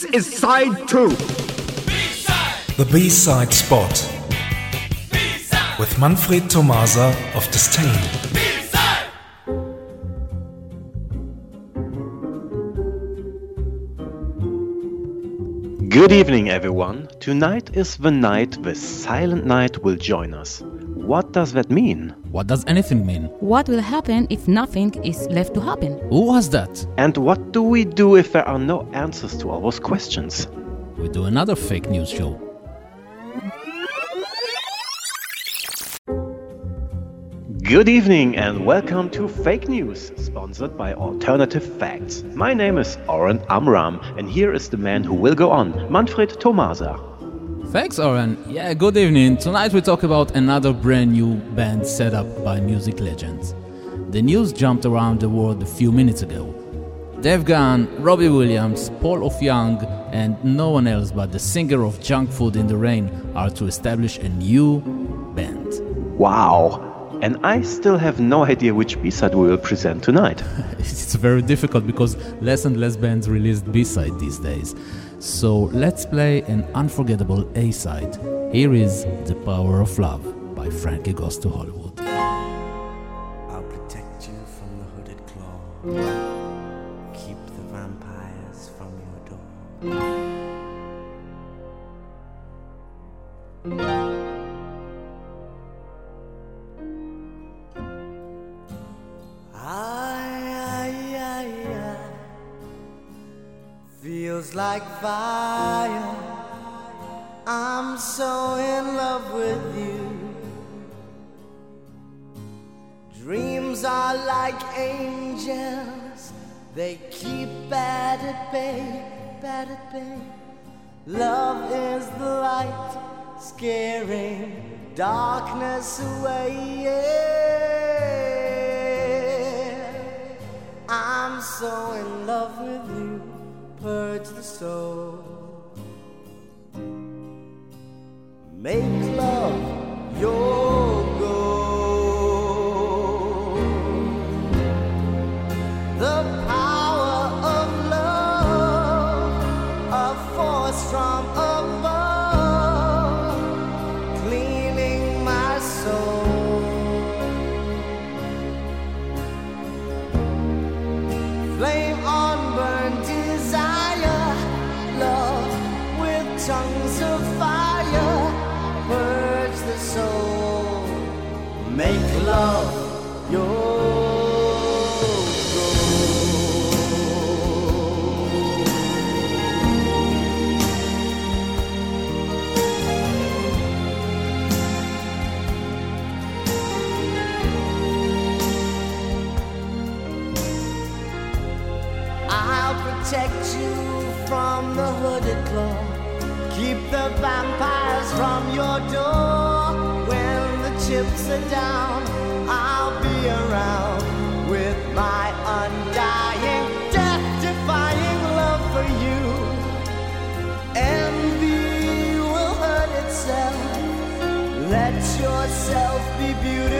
This is side two. The B-side spot with Manfred Tomasa of Disdain. Good evening, everyone. Tonight is the night the Silent Night will join us. What does that mean? What does anything mean? What will happen if nothing is left to happen? Who was that? And what do we do if there are no answers to all those questions? We do another fake news show. Good evening and welcome to Fake News, sponsored by Alternative Facts. My name is Oren Amram, and here is the man who will go on, Manfred Tomasa. Thanks, Oren. Yeah, good evening. Tonight we talk about another brand new band set up by music legends. The news jumped around the world a few minutes ago. Dave Gahan, Robbie Williams, Paul of Young, and no one else but the singer of Junk Food in the Rain are to establish a new band. Wow! And I still have no idea which B-side we will present tonight. It's very difficult because less and less bands release B-side these days. So let's play an unforgettable A-side. Here is The Power of Love by Frankie Goes to Hollywood. I'll protect you from the hooded claw. Keep the vampires from your door. Like fire. I'm so in love with you. Dreams are like angels, they keep bad at bay, bad at bay. Love is the light, scaring darkness away. Yeah. I'm so in love with you, purge the soul. Make love your tongues of fire, purge the soul, make love your goal. I'll protect you from the hooded claw. Keep the vampires from your door. When the chips are down, I'll be around with my undying, death defying love for you. Envy will hurt itself. Let yourself be beautiful.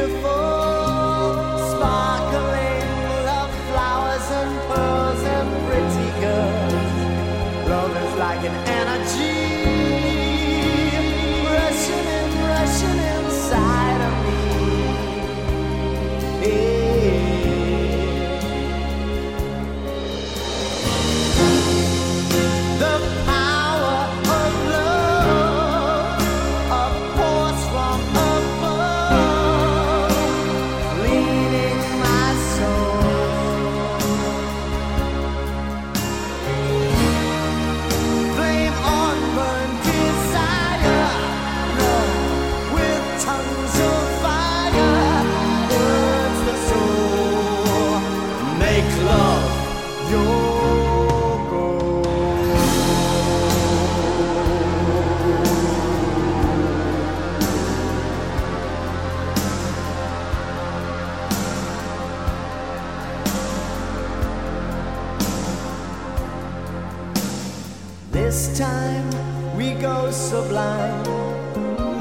Sublime.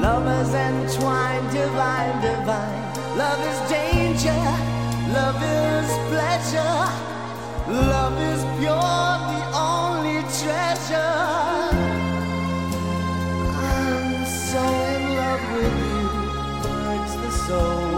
Lovers entwined, divine, divine. Love is danger, love is pleasure. Love is pure, the only treasure. I'm so in love with you, hurts the soul.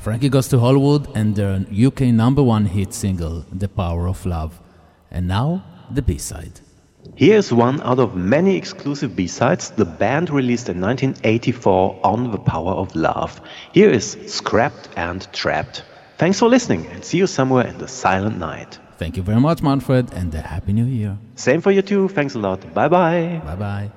Frankie goes to Hollywood and their UK number one hit single, The Power of Love. And now, the B side. Here's one out of many exclusive B-sides the band released in 1984 on The Power of Love. Here is Scrapped and Trapped. Thanks for listening and see you somewhere in the silent night. Thank you very much, Manfred, and a Happy New Year. Same for you too. Thanks a lot. Bye bye. Bye bye.